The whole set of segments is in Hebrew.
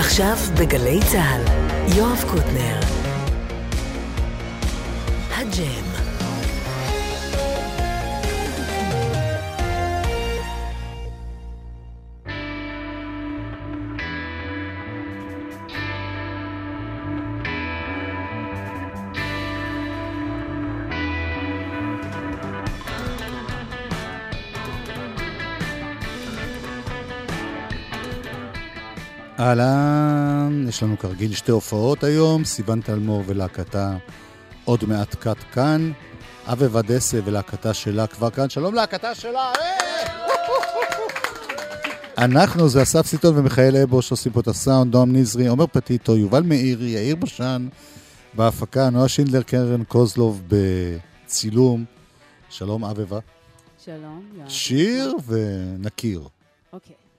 עכשיו בגלי צה"ל, יואב קוטנר. הג'ם. אהלן, יש לנו כרגיל שתי הופעות היום, סיוון תלמור ולהקתה עוד מעט קאט כאן, אבי ודסה ולהקתה שלה כבר כאן, שלום להקתה שלה! אנחנו זה אסף סיטון ומיכאל אבו שעושים פה את הסאונד, דום נזרי, עומר פטיטו, יובל מאירי, יאיר בשן בהפקה, נועה שינדלר, קרן קוזלוב בצילום. שלום אבבה. שלום, יואב. שיר ונכיר. אוקיי, let's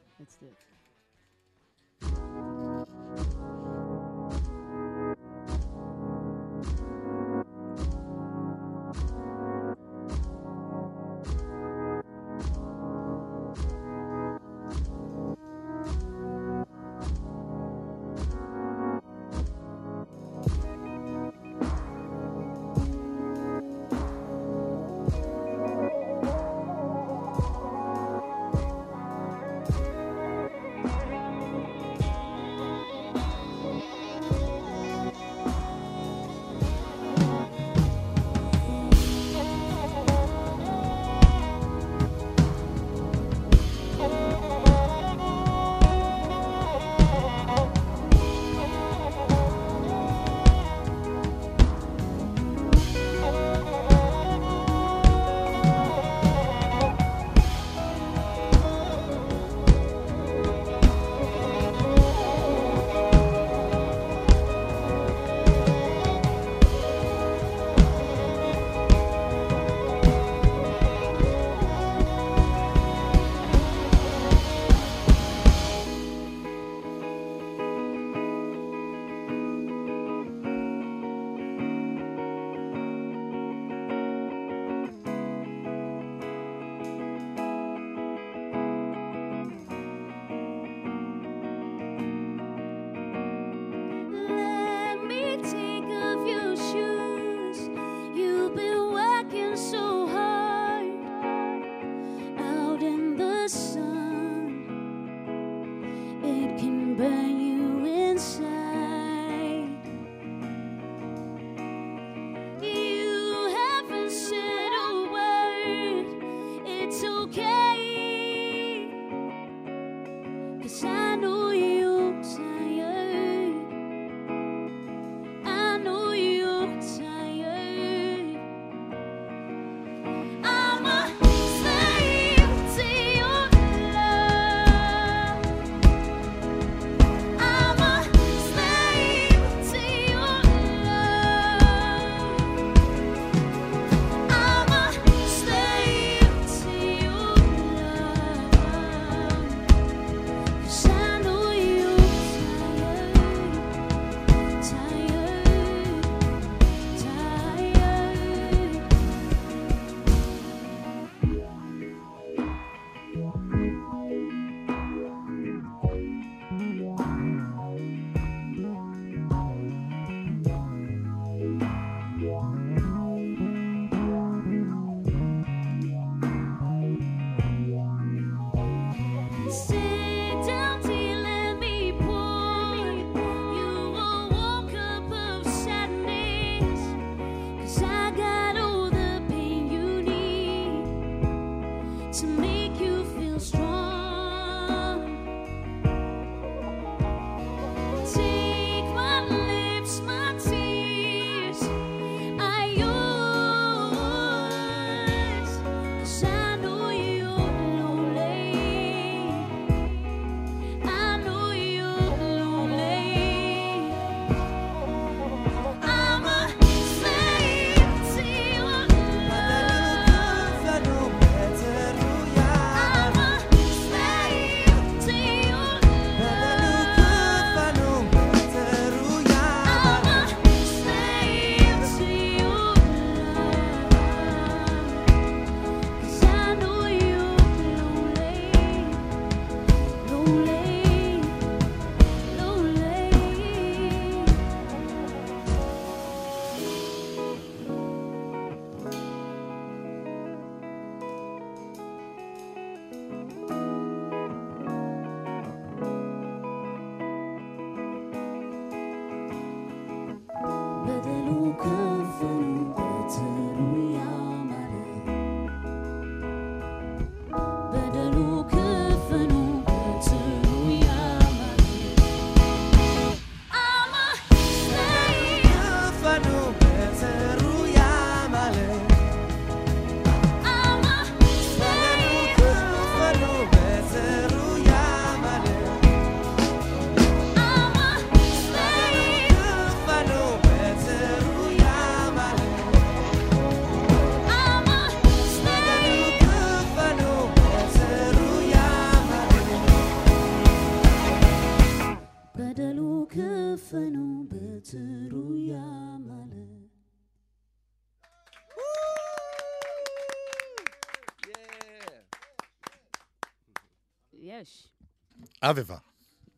אבבה,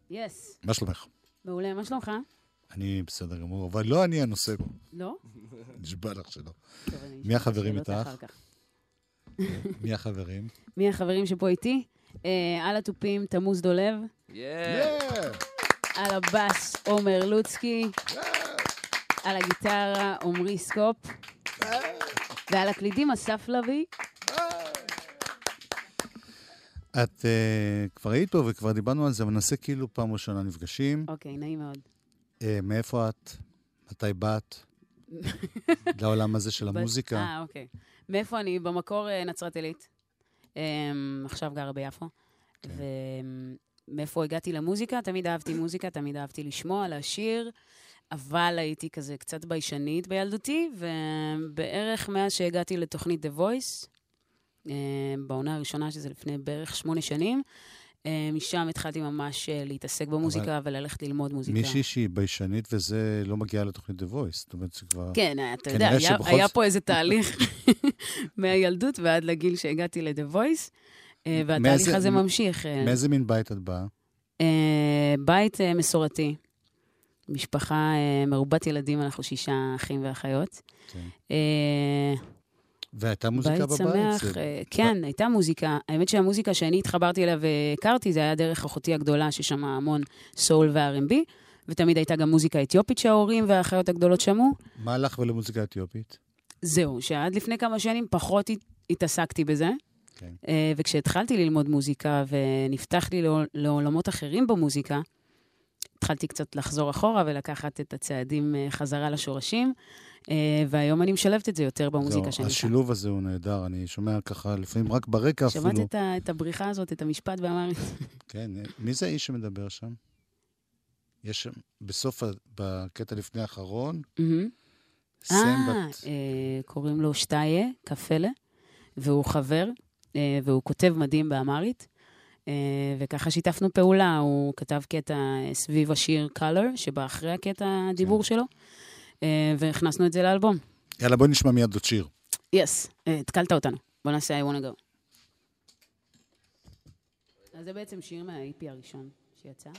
יס. מה שלומך? מעולה, מה שלומך? אני בסדר גמור, אבל לא אני הנושא פה. לא? נשבע לך שלא. מי החברים איתך? מי החברים? מי החברים שפה איתי? אה, על התופים, תמוז דולב. על הבאס, עומר לוצקי. על הגיטרה, עמרי סקופ. ועל הקלידים, אסף לביא. את אה, כבר היית פה וכבר דיברנו על זה, אבל נעשה כאילו פעם ראשונה נפגשים. אוקיי, נעים מאוד. אה, מאיפה את? מתי באת? לעולם הזה של המוזיקה? אה, אוקיי. מאיפה אני? במקור אה, נצרת עילית. אמ, עכשיו גרה ביפו. כן. ומאיפה הגעתי למוזיקה? תמיד אהבתי מוזיקה, תמיד אהבתי לשמוע, לשיר, אבל הייתי כזה קצת ביישנית בילדותי, ובערך מאז שהגעתי לתוכנית The Voice, בעונה הראשונה, שזה לפני בערך שמונה שנים, אה, משם התחלתי ממש אה, להתעסק במוזיקה וללכת ללמוד מוזיקה. מישהי שהיא ביישנית וזה לא מגיע לתוכנית The Voice. זאת אומרת, זה כבר... כן, אתה יודע, היה, שבכל היה פה איזה תהליך מהילדות ועד לגיל שהגעתי ל-The Voice, אה, והתהליך הזה ממשיך. אה, מאיזה מין בית את באה? אה, בית אה, מסורתי, משפחה אה, מרובת ילדים, אנחנו שישה אחים ואחיות. כן. והייתה מוזיקה בית בבית? שמח, זה- אה, כן, הייתה מוזיקה. האמת שהמוזיקה שאני התחברתי אליה והכרתי, זה היה דרך אחותי הגדולה, ששמעה המון סול ו-R&B, ותמיד הייתה גם מוזיקה אתיופית שההורים והאחיות הגדולות שמעו. מה לך ולמוזיקה אתיופית? זהו, שעד לפני כמה שנים פחות הת- התעסקתי בזה. כן. אה, וכשהתחלתי ללמוד מוזיקה ונפתח לי לעול- לעולמות אחרים במוזיקה, התחלתי קצת לחזור אחורה ולקחת את הצעדים אה, חזרה לשורשים, אה, והיום אני משלבת את זה יותר במוזיקה שאני עושה. השילוב הזה הוא נהדר, אני שומע ככה לפעמים רק ברקע אפילו. שמעת את, את הבריחה הזאת, את המשפט באמרית? כן, מי זה האיש שמדבר שם? יש שם, בסוף, בקטע לפני האחרון. סם אה, בת... אה, קוראים לו שטייה, קפלה, והוא חבר, והוא כותב מדהים באמרית. אה, וככה שיתפנו פעולה, הוא כתב קטע אה, סביב השיר Color, שבא אחרי הקטע הדיבור שלו, אה, והכנסנו את זה לאלבום. יאללה, בואי נשמע מיד עוד שיר. יס, אה, התקלת אותנו. בוא נעשה I wanna go. אז זה בעצם שיר מה-EP הראשון שיצא.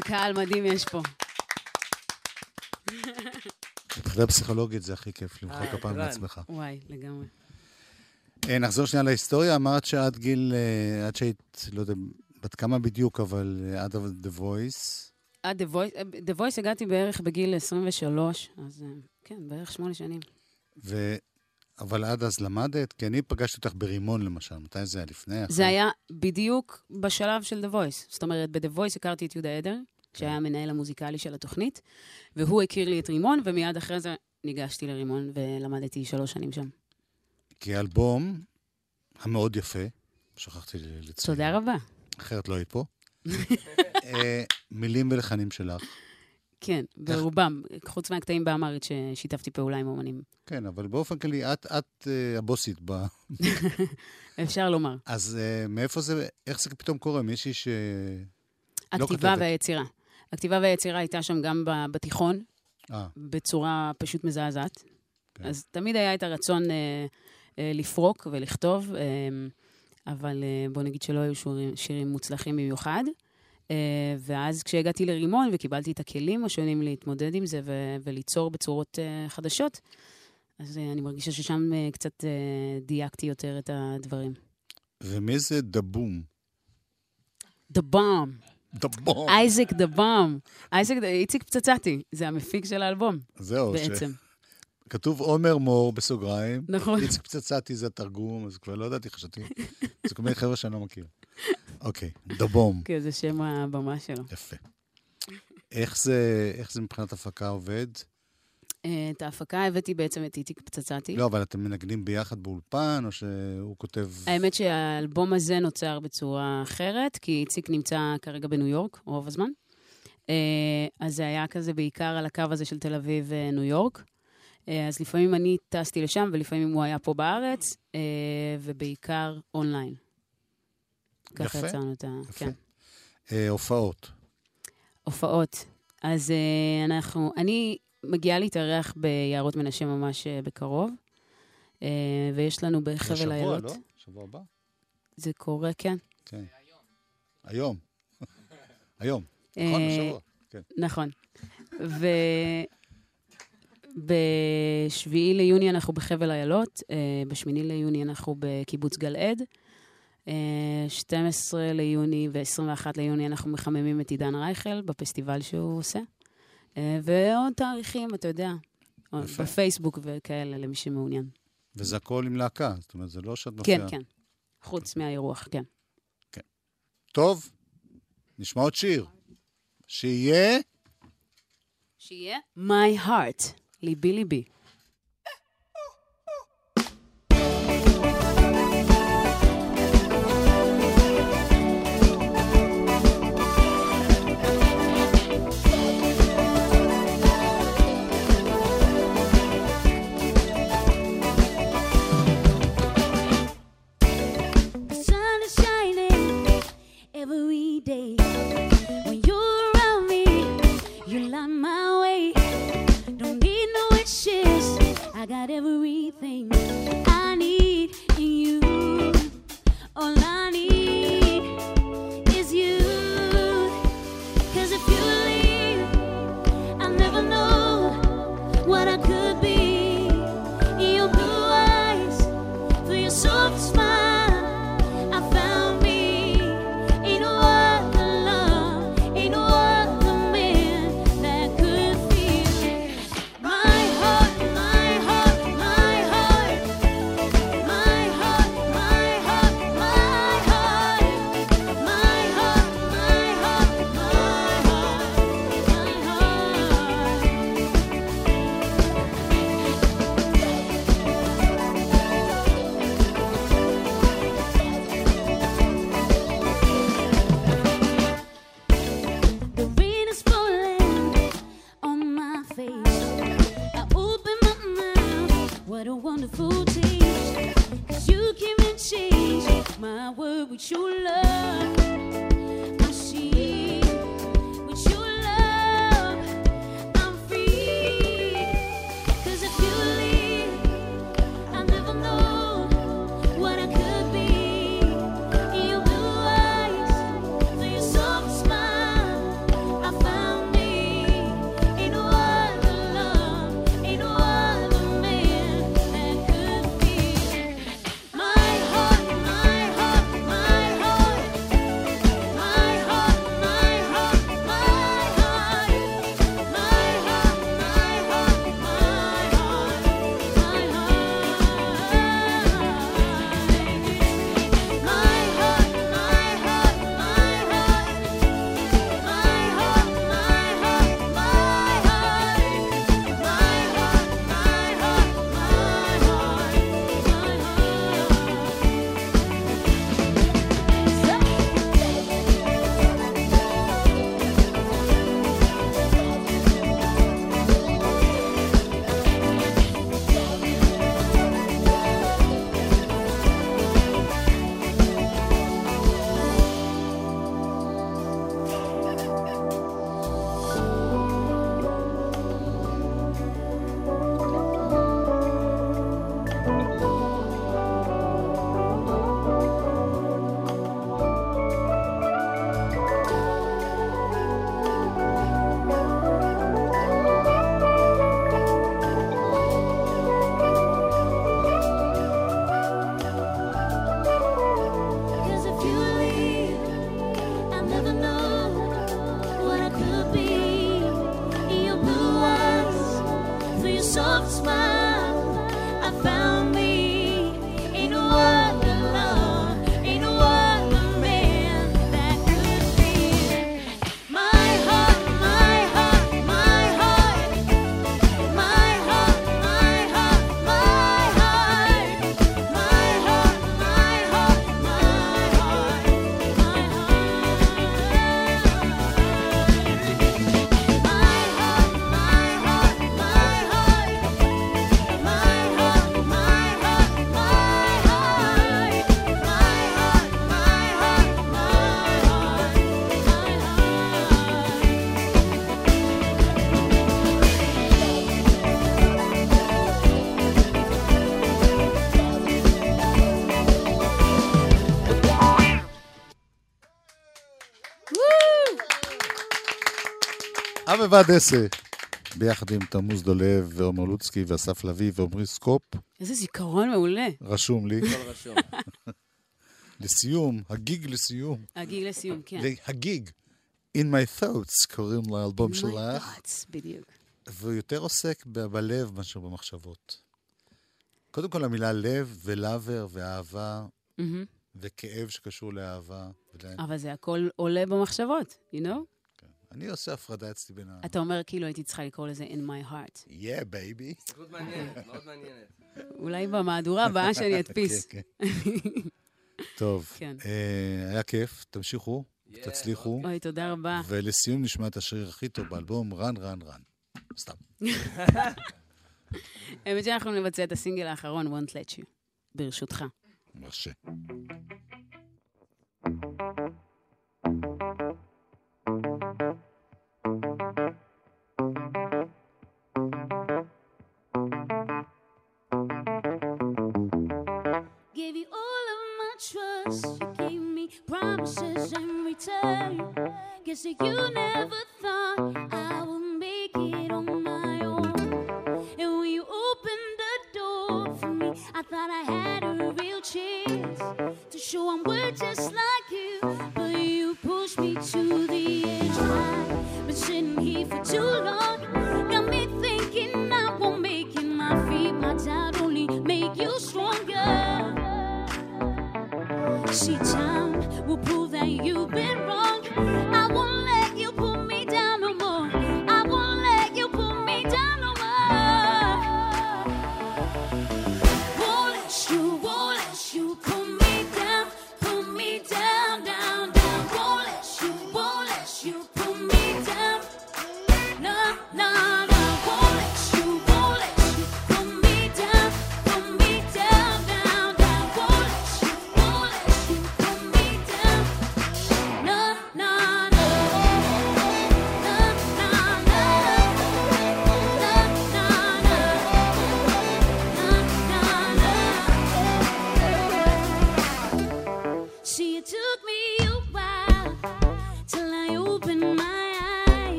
קהל מדהים יש פה. מבחינה פסיכולוגית זה הכי כיף למחוא אה, כפיים. לעצמך. וואי, לגמרי. אה, נחזור שנייה להיסטוריה, אמרת שעד גיל, אה, עד שהיית, לא יודע, בת כמה בדיוק, אבל עד The Voice. עד The Voice, The Voice הגעתי בערך בגיל 23, אז כן, בערך שמונה שנים. ו... אבל עד אז למדת? כי אני פגשתי אותך ברימון למשל, מתי זה היה? לפני? אחרי? זה היה בדיוק בשלב של The Voice. זאת אומרת, ב-The Voice הכרתי את יהודה עדר, כן. שהיה המנהל המוזיקלי של התוכנית, והוא הכיר לי את רימון, ומיד אחרי זה ניגשתי לרימון ולמדתי שלוש שנים שם. כי האלבום המאוד יפה, שכחתי לציין. תודה רבה. אחרת לא היית פה. אה, מילים ולחנים שלך. כן, ברובם, חוץ מהקטעים באמרית ששיתפתי פעולה עם אומנים. כן, אבל באופן כללי, את, את אה, הבוסית ב... אפשר לומר. אז אה, מאיפה זה, איך זה פתאום קורה? מישהי ש... לא הכתיבה כותבת. והיצירה. הכתיבה והיצירה הייתה שם גם בתיכון, אה, בצורה פשוט מזעזעת. כן. אז תמיד היה את הרצון אה, אה, לפרוק ולכתוב, אה, אבל אה, בוא נגיד שלא היו שירים, שירים מוצלחים במיוחד. אה, ואז כשהגעתי לרימון וקיבלתי את הכלים השונים להתמודד עם זה ו- וליצור בצורות אה, חדשות, אז אה, אני מרגישה ששם אה, קצת אה, דייקתי יותר את הדברים. ומי זה דבום? Bomb, דבום. אייזק Bomb, אייזק, איציק פצצתי, זה המפיק של האלבום, זהו, בעצם. כתוב עומר מור בסוגריים. נכון. איציק פצצתי זה התרגום, אז כבר לא ידעתי, חשבתי. זה כל מיני חבר'ה שאני לא מכיר. אוקיי, דבום. כן, זה שם הבמה שלו. יפה. איך זה, איך זה מבחינת הפקה עובד? אה, את ההפקה הבאתי בעצם את איציק פצצתי. לא, אבל אתם מנגנים ביחד באולפן, או שהוא כותב... האמת שהאלבום הזה נוצר בצורה אחרת, כי איציק נמצא כרגע בניו יורק רוב הזמן. אה, אז זה היה כזה בעיקר על הקו הזה של תל אביב-ניו יורק. אה, אז לפעמים אני טסתי לשם, ולפעמים הוא היה פה בארץ, ובעיקר אונליין. ככה יצרנו את ה... יפה. כן. אה, הופעות. הופעות. אז אה, אנחנו, אני מגיעה להתארח ביערות מנשה ממש אה, בקרוב, אה, ויש לנו בחבל השבוע, אילות. לא? שבוע הבא? זה קורה, כן. כן. היום. היום. נכון, השבוע. כן. נכון. ו... בשביעי ליוני אנחנו בחבל אילות, אה, בשמיני ליוני אנחנו בקיבוץ גלעד, 12 ליוני ו-21 ליוני אנחנו מחממים את עידן רייכל בפסטיבל שהוא עושה, אה, ועוד תאריכים, אתה יודע, יפה. בפייסבוק וכאלה, למי שמעוניין. וזה הכל עם להקה, זאת אומרת, זה לא שאת כן, מופיעה. כן. חוץ מהאירוח, כן. טוב, נשמע עוד שיר. שיהיה... שיהיה My Heart, ליבי ליבי. soft smile. אבי ואדסה, ביחד עם תמוז דולב ועומר לוצקי ואסף לביא ועמרי סקופ, איזה זיכרון מעולה. רשום לי. לסיום, הגיג לסיום. הגיל לסיום, כן. הגיג. In my thoughts קוראים לאלבום My שלך, thoughts, בדיוק. והוא יותר עוסק ב- בלב מאשר במחשבות. קודם כל המילה לב ולאבר ואהבה מהמם. וכאב שקשור לאהבה. ול- אבל זה הכל עולה במחשבות, you know? אני עושה הפרדה אצלי בין ה... אתה אומר כאילו הייתי צריכה לקרוא לזה in my heart. Yeah, baby. הסתכלות מעניינת, מאוד מעניינת. אולי במהדורה הבאה שאני אדפיס. כן, כן. טוב, כן. אה, היה כיף, תמשיכו, תצליחו. אוי, תודה רבה. ולסיום נשמע את השיר הכי טוב באלבום, רן, רן, רן. סתם. האמת שאנחנו נבצע את הסינגל האחרון, won't let you, ברשותך. מרשה. The edge. Been sitting here for too long. Got me thinking I won't make it. My my doubt only make you stronger. See, time will prove that you've been wrong.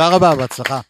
תודה רבה, בהצלחה.